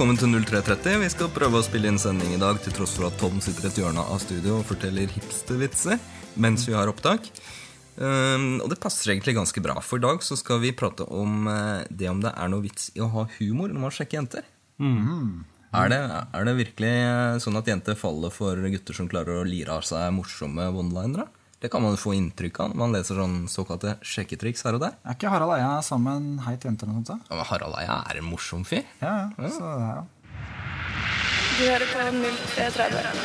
Velkommen til 0330. Vi skal prøve å spille inn sending i dag til tross for at Tom sitter i et hjørne av studio og forteller hipstervitser mens vi har opptak. Um, og det passer egentlig ganske bra, for i dag så skal vi prate om uh, det om det er noe vits i å ha humor når man sjekker jenter. Er, det, er det virkelig uh, sånn at jenter faller for gutter som klarer å lire av seg morsomme one-linere? Det kan man jo få inntrykk av når man leser sånn såkalte sjekketriks her og der. Er ikke Harald Eia sammen med heit jente eller noe sånt? Ja, men Harald Eia er en morsom fyr. Ja, ja. Så det er jo. Du hører på 0330.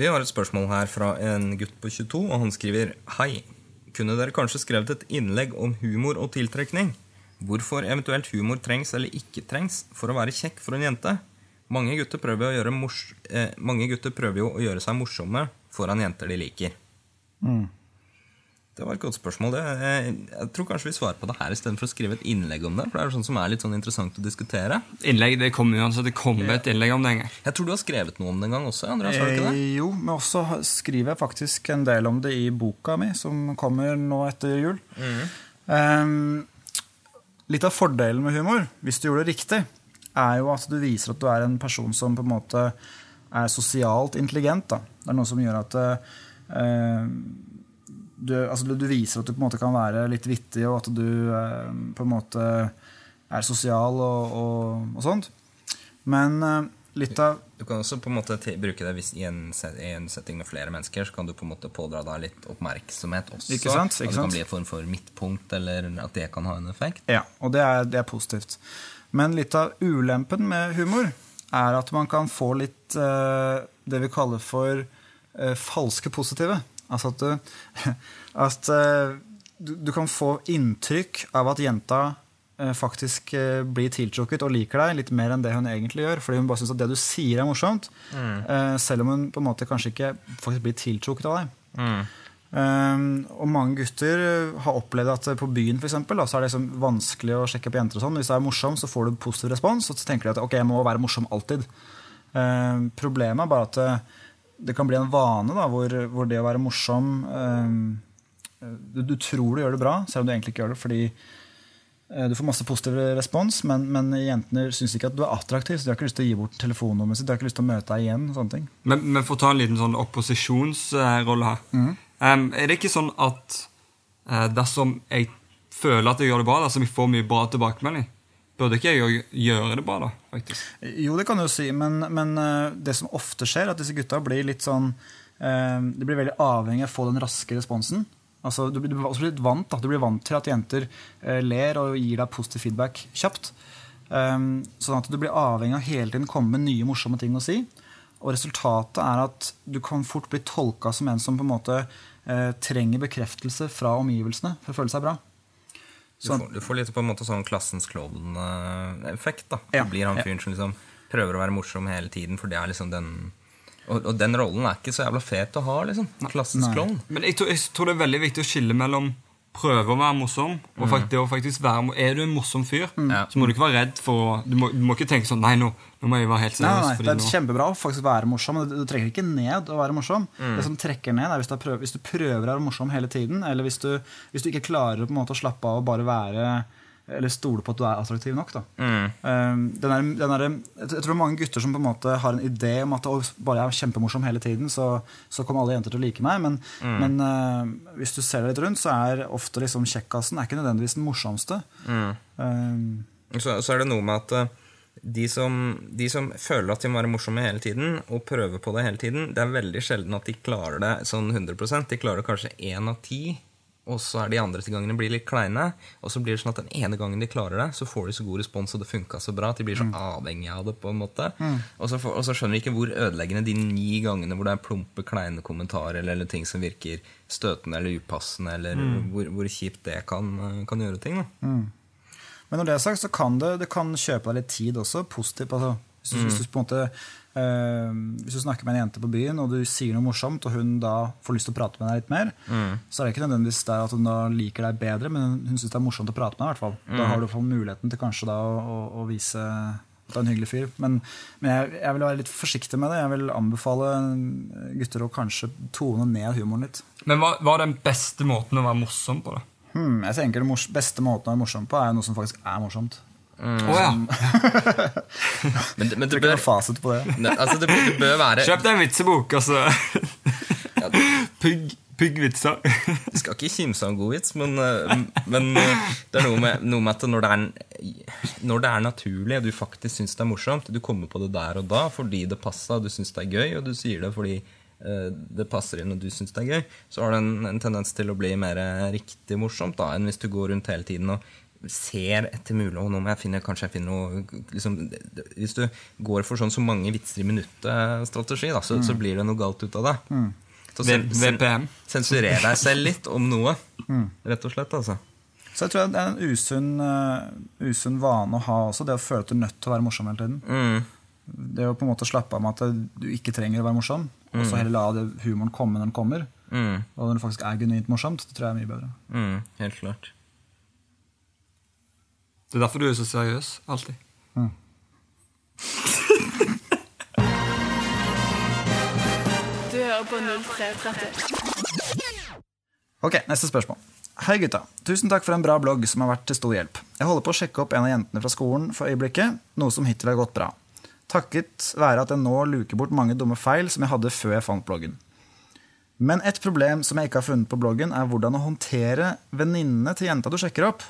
Vi har et spørsmål her fra en gutt på 22, og han skriver Hei, kunne dere kanskje skrevet et innlegg om humor og tiltrekning? Hvorfor eventuelt humor trengs eller ikke trengs for å være kjekk for en jente? Mange gutter prøver, å gjøre mors eh, mange gutter prøver jo å gjøre seg morsomme foran jenter de liker. Det var et godt spørsmål. Det, jeg tror kanskje vi svarer på det her istedenfor å skrive et innlegg om det. For det er sånn som er litt sånn interessant å diskutere. Innlegg, det kommer uansett det kommer et innlegg om det en gang. Jeg tror du har skrevet noe om det en gang også. Andreas, har du ikke det? Eh, jo, men også skriver jeg faktisk en del om det i boka mi, som kommer nå etter jul. Ehm, litt av fordelen med humor, hvis du gjorde det riktig, er jo at du viser at du er en person som på en måte er sosialt intelligent. Da. Det er noe som gjør at eh, du, altså, du viser at du på en måte kan være litt vittig, og at du eh, på en måte er sosial og, og, og sånt. Men eh, litt av Du kan også på en måte bruke det hvis i en, set, i en setting med flere mennesker, så kan du på en måte pådra deg litt oppmerksomhet også. Ikke sant, ikke At det kan bli en form for midtpunkt, eller at det kan ha en effekt. Ja, og det er, det er positivt. Men litt av ulempen med humor er at man kan få litt uh, det vi kaller for uh, falske positive. Altså at du, at, uh, du, du kan få inntrykk av at jenta faktisk blir tiltrukket og liker deg litt mer enn det hun egentlig gjør. Fordi hun bare syns at det du sier, er morsomt. eh, selv om hun på en måte kanskje ikke faktisk blir tiltrukket av deg. Um, og mange gutter uh, har opplevd at uh, på byen for eksempel, da, så er det liksom vanskelig å sjekke opp jenter. og sånn. Hvis det er morsom, så får du positiv respons, og så tenker de at ok, jeg må være morsom alltid. Um, problemet er bare at uh, det kan bli en vane da, hvor, hvor det å være morsom um, du, du tror du gjør det bra, selv om du egentlig ikke gjør det. fordi uh, du får masse positiv respons, men, men jentene syns ikke at du er attraktiv, så de har ikke lyst til å gi bort telefonnummeret sitt. De har ikke lyst til å møte deg igjen. Men, men for å ta en liten sånn opposisjonsrolle her. Em, er det ikke sånn at eh, dersom jeg føler at jeg gjør det bra, dersom jeg får mye bra tilbakemelding, burde ikke jeg gjøre- det bra, da? faktisk? Jo, det kan du jo si, men, men eh, det som ofte skjer, er at disse gutta blir litt sånn eh, De blir veldig avhengig av å få den raske responsen. Altså, du, blir- også litt vant, da. du blir vant til at jenter ler og gir deg positiv feedback kjapt. Sånn at du blir avhengig av hele tiden komme med nye morsomme ting å si. Og resultatet er at du kan fort bli tolka som en som på en måte eh, trenger bekreftelse fra omgivelsene for å føle seg bra. Du, Sånn. får, du får litt på en måte sånn klassens klovn-effekt. da. Ja, Du blir han ja. fyren som liksom prøver å være morsom hele tiden, for det er liksom den og, og den rollen er ikke så jævla fet å ha, liksom. Klassens klovn. Men jeg tror, jeg tror det er veldig viktig å skille mellom prøve å være morsom og faktisk, det å faktisk være Er du en morsom fyr, Ja. så må du ikke være redd for å du må, du må ikke tenke sånn Nei, nå, nå må jeg være helt seriøs. nei, fordi Det er nå- kjempebra å faktisk være morsom, men du, du trenger ikke ned å være morsom. Mm. Det som trekker ned, er hvis du, er prøv, hvis du prøver å være morsom hele tiden, eller hvis du, hvis du ikke klarer på en måte å slappe av og bare være eller stole på at du er attraktiv nok. Da. Mm. Um, den er, den er, jeg tror det er mange gutter som på en måte har en idé om at bare jeg er kjempemorsom hele tiden, så, så kommer alle jenter til å like meg. Men, Mm. men uh, hvis du ser deg litt rundt, så er ofte liksom kjekkasen er ikke nødvendigvis den morsomste. Mm. Um, Så, så er det noe med at eh, de som, de som føler at de må være morsomme hele tiden, og prøver på det hele tiden, det er veldig sjelden at de klarer det sånn 100% De klarer kanskje én av ti, og så er de andre gangene blir litt kleine. Og så blir det sånn at den ene gangen de klarer det, så får de så god respons, og det funka så bra at de blir så avhengige av det. på en måte. Og, så får, og så skjønner de ikke hvor ødeleggende de ni gangene hvor det er plumpe, kleine kommentarer eller, eller ting som virker støtende eller upassende, eller hvor, hvor kjipt det kan, kan gjøre ting. da. Men når det er sagt, så kan det, det kan kjøpe deg litt tid også. Positivt. Altså, hvis, du, hvis, du på en måte, eh, hvis du snakker med en jente på byen, og du sier noe morsomt, og hun da får lyst til å prate med deg litt mer, så er det ikke nødvendigvis der at hun da liker deg bedre, men hun, syns det er morsomt å prate med deg. i hvert fall. Da har du fått muligheten til kanskje da å, å, å vise at du er en hyggelig fyr. Men, men jeg, jeg vil være litt forsiktig med det. Jeg vil anbefale gutter å kanskje tone ned humoren litt. Men hva, hva er den beste måten å være morsom på? da? Hmm, jeg tenker Den beste måten å være morsom på er noe som faktisk er morsomt. Å ja. Men, men det Ikke bør, noe fasit på det. ne, altså, det, det bør være Kjøp deg en vitsebok, altså. Pugg, pugg vitser. du skal ikke kimse av en god vits, men, eh, men eh, det er noe med, noe med at når det, er, når det er naturlig, og du faktisk syns det er morsomt, du kommer på det der og da fordi det passa, og du syns det er gøy, og du sier det fordi eh, det passer inn og du syns det er gøy, så har det en, en tendens til å bli mer riktig morsomt da, enn hvis du går rundt hele tiden og ser etter mulig og nå må jeg finne, kanskje jeg finner noe liksom, Hvis du går for sånn så mange vitser i minuttet-strategi, så, så, så blir det noe galt ut av det. Så sen- sen- sensurer deg selv litt om noe. Rett og slett, altså. Så jeg tror det er en usunn, uh, usunn vane å ha også, det å føle at du er nødt til å være morsom hele tiden. Mm. Det å på en måte slappe av med at du ikke trenger å være morsom, og så heller la det humoren komme når den kommer. Mm. Og når det faktisk er genuint morsomt, det tror jeg er mye bedre. Mm. Helt klart. Det er derfor du er så seriøs. Alltid. Du hører på 0330. Ok, neste spørsmål. Hei gutta. Tusen takk for en bra blogg som har vært til stor hjelp. Jeg holder på å sjekke opp en av jentene fra skolen for øyeblikket, noe som hittil har gått bra. Takket være at jeg nå luker bort mange dumme feil som jeg hadde før jeg fant bloggen. Men et problem som jeg ikke har funnet på bloggen, er hvordan å håndtere venninnene til jenta du sjekker opp.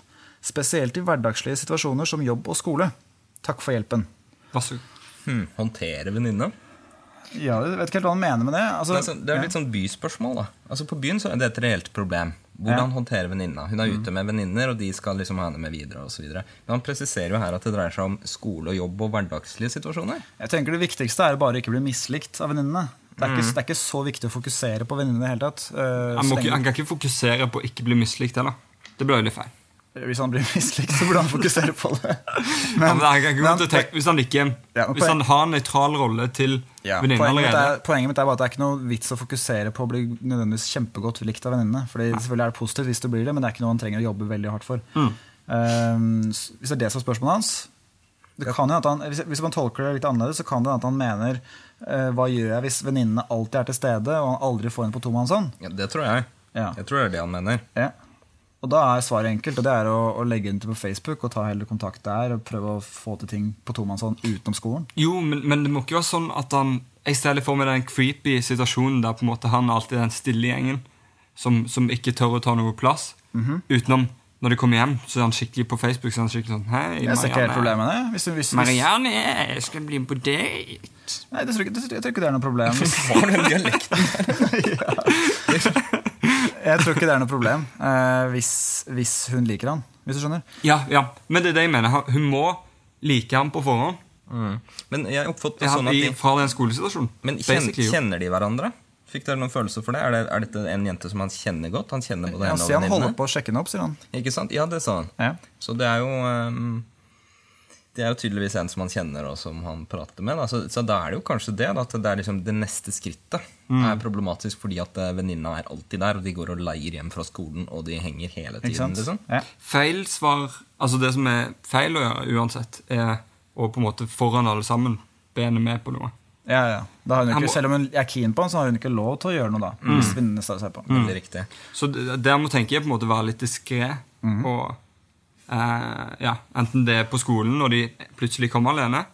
Spesielt i hverdagslige situasjoner som jobb og skole. Takk for hjelpen. Hva så god. Hm. Håndtere venninne? Ja, jeg vet ikke helt hva han mener med det. Altså, Det er, sånn- det er litt sånn byspørsmål. da Altså På byen så er det et reelt problem. Hvordan Ja. håndtere venninna? Hun er ute med venninner, og de skal liksom ha henne med videre. Og så videre. Men han presiserer jo her at det dreier seg om skole og jobb og hverdagslige situasjoner. Jeg tenker Det viktigste er bare ikke bli mislikt av venninnene. Det, er ikke- det er ikke så viktig å fokusere på venninnene i det hele tatt. Eh, Han, må han kan ikke fokusere på å ikke bli mislikt heller. Det blir jo litt feil. Hvis han blir mislikt, så burde han fokusere på det. Ja, men ikke men- å tenke, hvis han ikke Ja, Hvis poen- han har en nøytral rolle til Ja, venninnen allerede er, poenget mitt er bare at det er ikke noe vits å fokusere på å bli nødvendigvis kjempegodt likt av venninnene. Fordi selvfølgelig er det positivt hvis du blir det, men det er ikke noe han trenger å jobbe veldig hardt for. Mm. Um, hvis det er det som er spørsmålet hans det kan jo at han, hvis, hvis man tolker det litt annerledes, så kan det hende at han mener uh, hva gjør jeg hvis venninnene alltid er til stede, og han aldri får henne på tomannshånd? Ja, Det tror jeg. Ja. Jeg tror det er det han mener. Ja. Og da er svaret enkelt, og det er å, å legge den til på Facebook og ta heller kontakt der og prøve å få til ting på tomannshånd utenom skolen. Jo, men, men det må ikke være sånn at han Jeg ser litt for meg den creepy situasjonen der på en måte han alltid er den stille gjengen som, som ikke tør å ta noe plass. Mhm. Utenom når de kommer hjem, så er han skikkelig på Facebook. Så er han skikkelig sånn Hei, Jeg ser ikke helt problemet med det. Hvis, hvis, hvis, Marianne, jeg skal bli med på date. Nei, det tror jeg, ikke- det, jeg tror ikke det er noe problem. Hva er den dialekten? Jeg tror ikke det er noe problem uh, hvis, hvis hun liker han. Hvis du skjønner? Ja, ja, men det er det jeg mener. Hun må like ham på forhånd Mm. Men jeg oppfatter det sånn at i, de fra den skolesituasjonen. Men kjenner, kjenner de hverandre? Fikk dere noen følelse for det? Er, det? er dette en jente som han kjenner godt? Han kjenner både henne og sier han holder venninnene? på å sjekke henne opp, sier han. Ikke sant? Ja, det sa han. Ja. Så det er jo ehm, Det er jo tydeligvis en som han kjenner, og som han prater med. Da. Så, så da er det jo kanskje det. Da, at det er liksom det neste skrittet Mm. er problematisk fordi at eh, venninna er alltid der, og de går og leier hjem fra skolen, og de henger hele tiden. Liksom. Ja. Feil svar Altså det som er feil å gjøre uansett, er å på en måte foran alle sammen be henne med på noe. Ja, ja. Da har hun ikke, selv om hun er keen på han, så har hun ikke lov til å gjøre noe da. Hvis venninnene står og ser på. Veldig riktig. Så det det jeg må tenke er på en måte være litt diskré. Og eh, ja, enten det er på skolen når de plutselig kommer alene,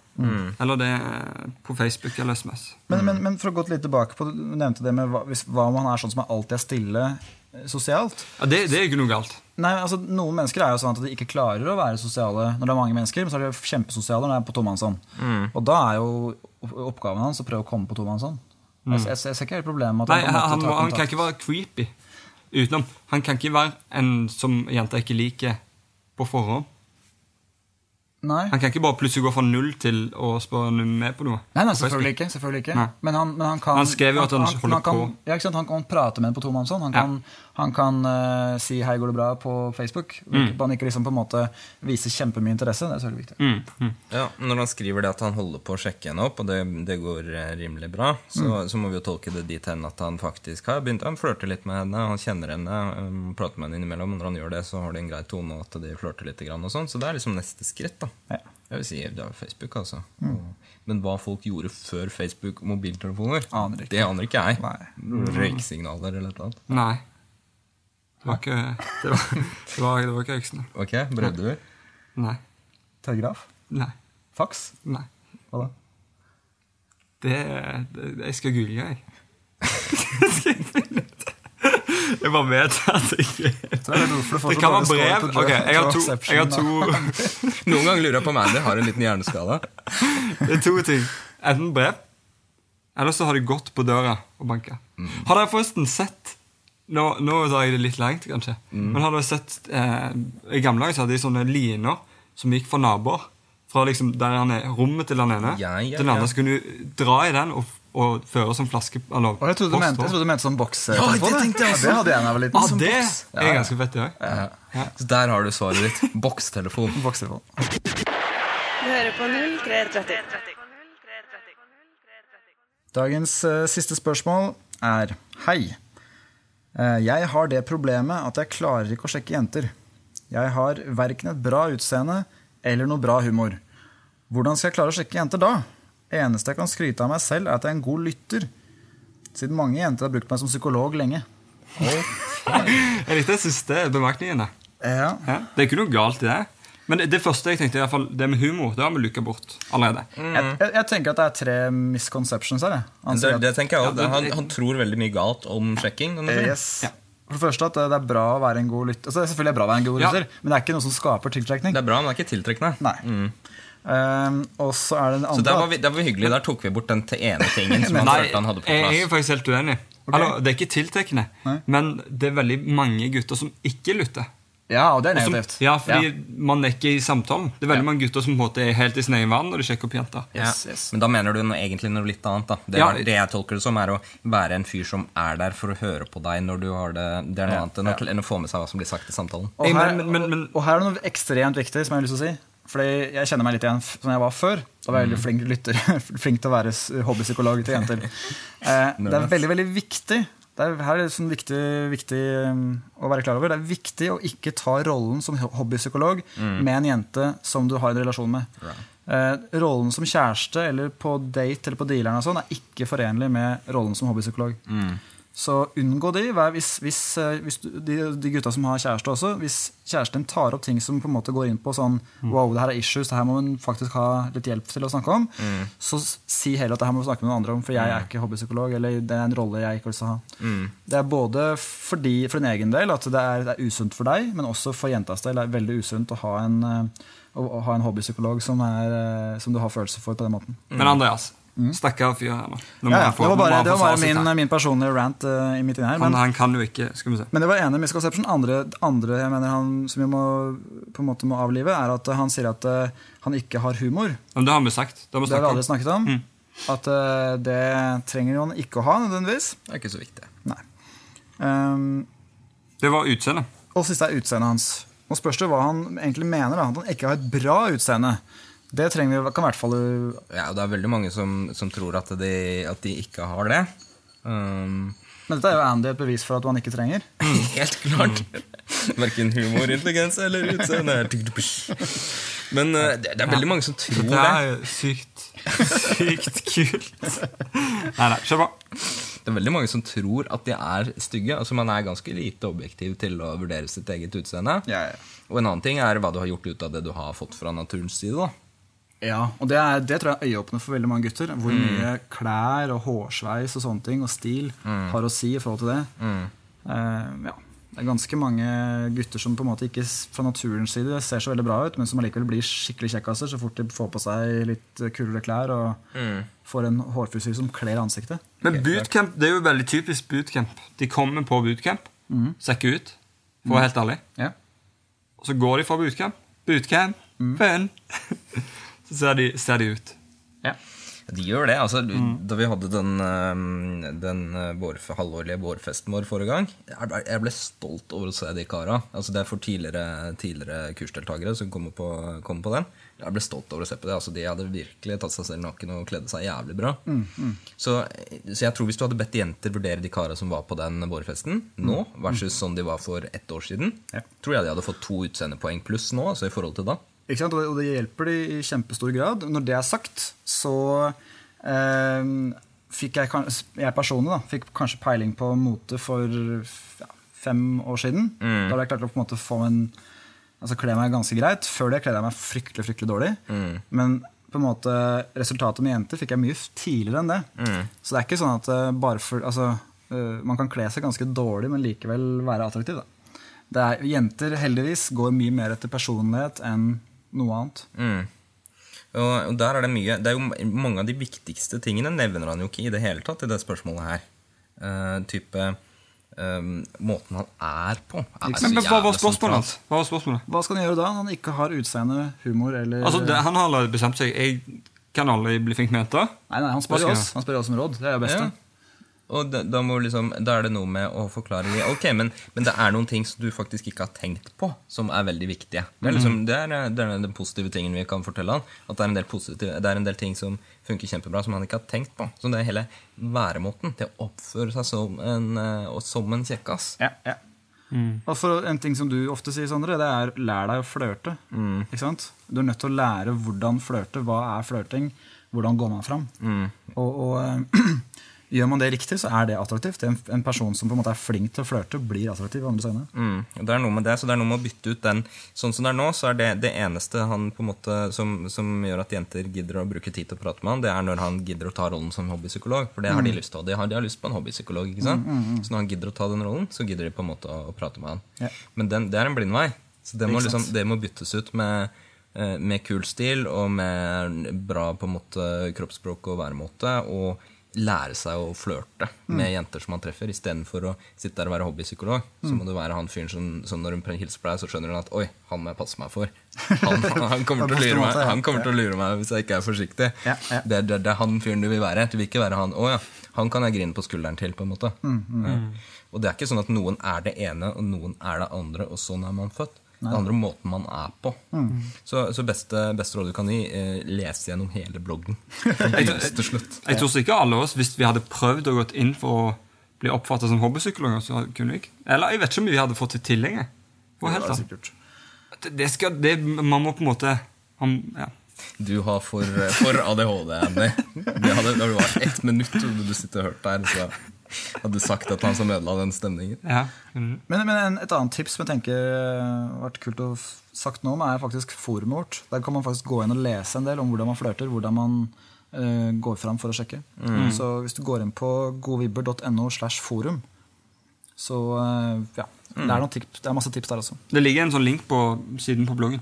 eller det er på Facebook eller SMS. Men, men, men for å gå litt tilbake på Du nevnte det med hva, hvis, hva om han er sånn som alltid er stille eh, sosialt. Ja, det, det er ikke noe galt. Nei, altså Noen mennesker er jo sånn at de ikke klarer å være sosiale når det er mange mennesker, men så er de kjempesosiale når det er på tomannshånd. Og da er jo oppgaven hans å prøve å komme på tomannshånd. Jeg, jeg, jeg ser ikke helt problemet med at Nei, han, han, han, kan ikke være creepy utenom. Han kan ikke være en som jenta ikke liker på forhånd. Nei. Han kan ikke bare plutselig gå fra null til å spørre er med på noe. Nei, nei, selvfølgelig ikke. selvfølgelig ikke Nei. Men, han, men han kan Han skrev jo at han holder kan, på. Ja, ikke sant? Han kan prate med henne på tomannshånd. Han Ja. han kan uh, si 'hei, går det bra?' på Facebook. Mm. Han ikke liksom på en måte viser kjempemye interesse. Det er selvfølgelig viktig. Mm, mm. Ja, Når han skriver det at han holder på å sjekke henne opp, og det, det går eh, rimelig bra, så, så må vi jo tolke det dit hen at han faktisk har begynt Han flørte litt med henne, han kjenner henne, um, prater med henne innimellom. Når han gjør det, så har de en grei tone, og at de flørter litt. Og sånn, så det er liksom neste skritt. da Ja. Jeg vil si det er Facebook, altså. Mm. Men hva folk gjorde før Facebook og mobiltelefoner, Aner ikke. det aner ikke jeg. Nei. Røyksignaler eller noe annet. Nei. Det var ikke Det var, det var, det var ikke øksene. Ok, du? Nei. Telegraf? Nei. Faks? Nei. Hva da? Det, det Jeg skal google, jeg. Jeg bare vet at jeg ikke det kan være brev. Ok, jeg har to, jeg har to, Noen ganger lurer jeg på om Andy har en liten hjerneskade. det er to ting. Enten brev, eller så har de gått på døra og banka. Har dere forresten sett Nå, nå tar jeg det litt langt, kanskje. Men har dere sett eh, I gamle dager så hadde de sånne liner som gikk fra naboer. Fra liksom der han er, rommet til den ene Ja, ja, til den andre. Så kunne du dra i den og, og fører som flaske eller Og jeg trodde du mente, jeg også. trodde du mente sånn Ja, det tenkte jeg også. Ja, det hadde jeg da jeg var liten. Ah, det boks. er ganske fett, det dag Ja. Så der har du svaret ditt. Bokstelefon. Bokstelefon. Du hører på 0330. Dagens uh, siste spørsmål er Hei. Uh, jeg har det problemet at jeg klarer ikke å sjekke jenter. Jeg har verken et bra utseende eller noe bra humor. Hvordan skal jeg klare å sjekke jenter da? Eneste jeg kan skryte av meg selv, er at jeg er en god lytter. Siden mange jenter har brukt meg som psykolog lenge. Jeg likte den siste bemerkningen. Ja. Ja, det er ikke noe galt i det. Men det, det første jeg tenkte, i hvert fall, det med humor, det har vi lukka bort allerede. Jeg, jeg, jeg tenker at det er tre misconceptions her. Han Det, det tenker jeg Ja, også. det- Han, han tror veldig mye galt om sjekking. Yes. Ja. For det første at det er bra å være en god lytter. Altså, det er selvfølgelig bra å være en god Ja. lytter, men det er ikke noe som skaper tiltrekning. Det er bra, men det er ikke tiltrekkende. Nei. Um, og så er det den Så der var, vi, der var vi hyggelig. Der tok vi bort den til ene tingen som han følte han hadde på plass. jeg er faktisk helt uenig. Eller, det er ikke tiltrekkende, men det er veldig mange gutter som ikke lytter. Ja, og det er negativt. som- ja, fordi man er ikke i samtalen. Det er veldig mange gutter som på en måte er helt i sin egen verden når de sjekker opp jenter. Yes, yes. Men da mener du noe, egentlig noe litt annet. da det, Ja. var, det jeg tolker det som, er å være en fyr som er der for å høre på deg når du har det. Det er noe Ja, annet enn, å, enn å få med seg hva som blir sagt i samtalen. Og her, men- men- men- og her er det noe ekstremt viktig som jeg har lyst til å si. Fordi jeg kjenner meg litt igjen som jeg var før. Da var jeg veldig flink lytter. flink til å være hobbypsykolog til jenter. Eh, det er veldig, veldig viktig. Det er, her er det sånn viktig, viktig um, å være klar over. Det er viktig å ikke ta rollen som hobbypsykolog hobbypsykolog med en jente som du har en relasjon med. Eh, rollen som kjæreste eller på date eller på dealeren og sånn er ikke forenlig med rollen som hobbypsykolog. Så unngå de. Hvis, hvis, eh, hvis de, de gutta som har kjæreste også, hvis kjæresten tar opp ting som på en måte går inn på sånn Wow, det her er issues, det her må hun faktisk ha litt hjelp til å snakke om. Så si heller at det her må vi snakke med noen andre om, for jeg er ikke hobbypsykolog. Eller det er en rolle jeg ikke vil ha. Det er både fordi, for din egen del at det er, det er usunt for deg, men også for jentas del er det veldig usunt å ha en, eh, å, å ha en hobbypsykolog som, er, eh, som du har følelser for på den måten. Men Andreas, stakkar fyr her nå. Nå Mm. Ja, ja, han det var bare, det var bare min, min personlige rant uh, i midt inni her. han, Men, han kan jo ikke Skal vi se. Men det var ene misconception. Andre, andre jeg mener han, som vi må, på en måte må avlive, er at han sier at uh, han ikke har humor. Men det har vi sagt. Det har vi Det har vi aldri snakket om. At uh, det trenger han ikke å ha, nødvendigvis. Det er ikke så viktig. Nei. Um, Det var utseendet. og siste er utseendet hans. Nå spørs det hva han egentlig mener. da At han ikke har et bra utseende. Det trenger vi, kan i hvert fall Ja, og det er veldig mange som, som tror at de, at de ikke har det. Um, Men dette er jo Andy et bevis for at man ikke trenger. helt klart. Verken humor, intelligens eller utseende. Men uh, det, det er veldig mange som tror Det det. er sykt, sykt kult. Nei, nei, kjør på. Det er veldig mange som tror at de er stygge. Altså Man er ganske lite objektiv til å vurdere sitt eget utseende. Ja, Og en annen ting er hva du har gjort ut av det du har fått fra naturens side. da Ja, og det, er, det tror jeg er øyeåpner for veldig mange gutter. Hvor mye klær og hårsveis og sånne ting og stil har å si i forhold til det. Eh, ja, det er ganske mange gutter som på en måte ikke fra naturens side ser så veldig bra ut, men som allikevel blir skikkelig kjekkaser så fort de får på seg litt kulere klær og får en hårfusil som kler ansiktet. Men bootcamp, det er jo veldig typisk bootcamp. De kommer på bootcamp, sekker ser ikke ut, for å være helt ærlig. Ja. Og så går de fra bootcamp. Bootcamp, Mhm. så ser de, ser de ut. De gjør det. altså Da vi hadde den, eh, den eh, vårf halvårlige vårfesten vår forrige gang Jeg ble, stolt over å se de kara. Altså Det er for tidligere, tidligere kursdeltakere som kommer på, kommer på den. Jeg ble stolt over å se på det. altså De hadde virkelig tatt seg selv naken og kledde seg jævlig bra. Så, så jeg tror hvis du hadde bedt jenter vurdere de kara som var på den vårfesten nå, versus sånn de var for ett år siden, Ja. tror jeg de hadde fått to utseendepoeng pluss nå. altså i forhold til da? Og det, det hjelper de i kjempestor grad. Når det er sagt, så eh, fikk jeg, jeg personlig da, fikk kanskje peiling på mote for ja, fem år siden. Da hadde jeg klart å på en måte få en Altså kle meg ganske greit. Før det kledde jeg meg fryktelig fryktelig dårlig. Men på en måte resultatet med jenter fikk jeg mye tidligere enn det. Så det er ikke sånn at eh, bare for Altså, eh, man kan kle seg ganske dårlig, men likevel være attraktiv. da. Det er, jenter heldigvis går mye mer etter personlighet enn noe annet. Mm. Og, der er det mye Det er jo Mange av de viktigste tingene nevner han jo ikke i det hele tatt i det spørsmålet her. Uh, type Um, Måten han er på. Er så Men, men Hva var spørsmålet Hva var spørsmålet? Hva skal han gjøre da? når Han ikke har utseende, humor eller Altså, det, Han har allerede bestemt seg. Jeg kan aldri bli flink med dette. Nei, nei, han spør jo oss. Han spør oss om råd. Det er det beste. Ja. Og da, da, må liksom, da er det noe med å forklare de, Ok, men, men det er noen ting som du faktisk ikke har tenkt på, som er veldig viktige. Det er, liksom, det er, det er den positive tingen vi kan fortelle han. At det er en del, positive, det er en del ting som funker kjempebra, som han ikke har tenkt på. Så det er hele væremåten. Det å oppføre seg som en, eh, som en kjekkas. Ja, ja. Og for En ting som du ofte sier, Sondre, det er lær deg å flørte. Ikke sant? Du er nødt til å lære hvordan flørte. Hva er flørting? Hvordan går man fram? Og, og eh, Gjør man det riktig, så er det attraktivt. En, en person som på en måte er flink til å flørte, blir attraktiv. i andres øyne. Mm, det er noe med det, så det er noe med å bytte ut den Sånn som det er nå, så er det det eneste han på en måte som, som gjør at jenter gidder å bruke tid til å prate med han, det er når han gidder å ta rollen som hobbypsykolog. For det har de lyst til. De har, de har lyst på en hobbypsykolog. ikke sant? Så når han gidder å ta den rollen, så gidder de på en måte å, å prate med han. Ja. Men den, det er en blindvei. Så det må, liksom, det må byttes ut med, eh, med kul stil og med bra på en måte kroppsspråk og væremåte. Og lære seg å flørte med jenter som han treffer, istedenfor å sitte der og være hobbypsykolog. Så må du være han fyren som, som når hun hilser på deg, så skjønner hun at oi, han må jeg passe meg for. Han, han, kommer, til å meg, han kommer til å lure meg hvis jeg ikke er forsiktig. Ja, ja. Det, det, det er han fyren du vil være. Du vil ikke være han å ja, han kan jeg grine på skulderen til, på en måte. Ja. Og det er ikke sånn at noen er det ene, og noen er det andre, og sånn er man født. Det handler om måten man er på. Så, så beste, beste råd du kan gi, eh, lese gjennom hele bloggen. Til slutt. Jeg tror ikke alle oss, hvis vi hadde prøvd å gått inn for å bli oppfattet som hobbypsykologer, så kunne vi ikke. Eller jeg vet ikke om vi hadde fått til tillegg. Det. Det, det skal, det, man må på en måte man, ja. Du har for, for ADHD, Andy. Det hadde, når det var ett minutt du sitter og hørte der, så hadde du sagt at han som ødela den stemningen. ja. Mm. Men, men et annet tips som jeg tenker eh, har vært kult å f- sagt noe om, er faktisk forumet vårt. Der kan man faktisk gå inn og lese en del om hvordan man flørter, hvordan man uh, går fram for å sjekke. Så hvis du går inn på godvibber.no slash forum, så uh, ja, det, er noen tips, det er masse tips der også. Det ligger en sånn link på siden på bloggen.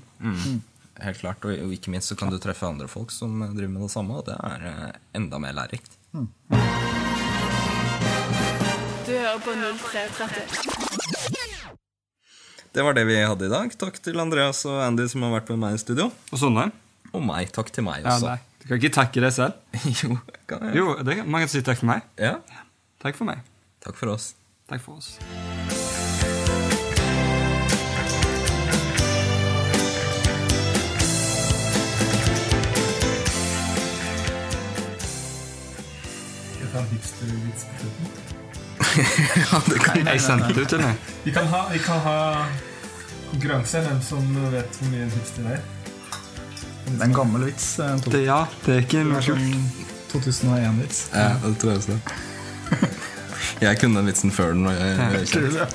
Helt klart, og, og ikke minst så kan du treffe andre folk som driver med det samme, og det er enda mer lærerikt. Du hører på 0330. Det var det vi hadde i dag. Takk til Andreas og Andy som har vært med meg i studio. Og sånne. Og meg. Takk til meg Ja, også. nei. Du kan ikke takke deg selv. jo, kan jeg. Jo, det kan, man kan si takk for meg. Ja. Takk for meg. Takk for oss. Takk for oss. Jeg ta en hipstervits på slutten? ja, det kan Jeg sende det ut til deg. Vi kan ha, vi kan ha konkurranse. Hvem som vet hvor mye en hipster er. Det er en gammel vits. eh, Det, ja, det er ikke noe kult. sånn 2001-vits. Ja, det tror jeg også. Jeg kunne den vitsen før den. Og jeg, jeg, jeg, ja.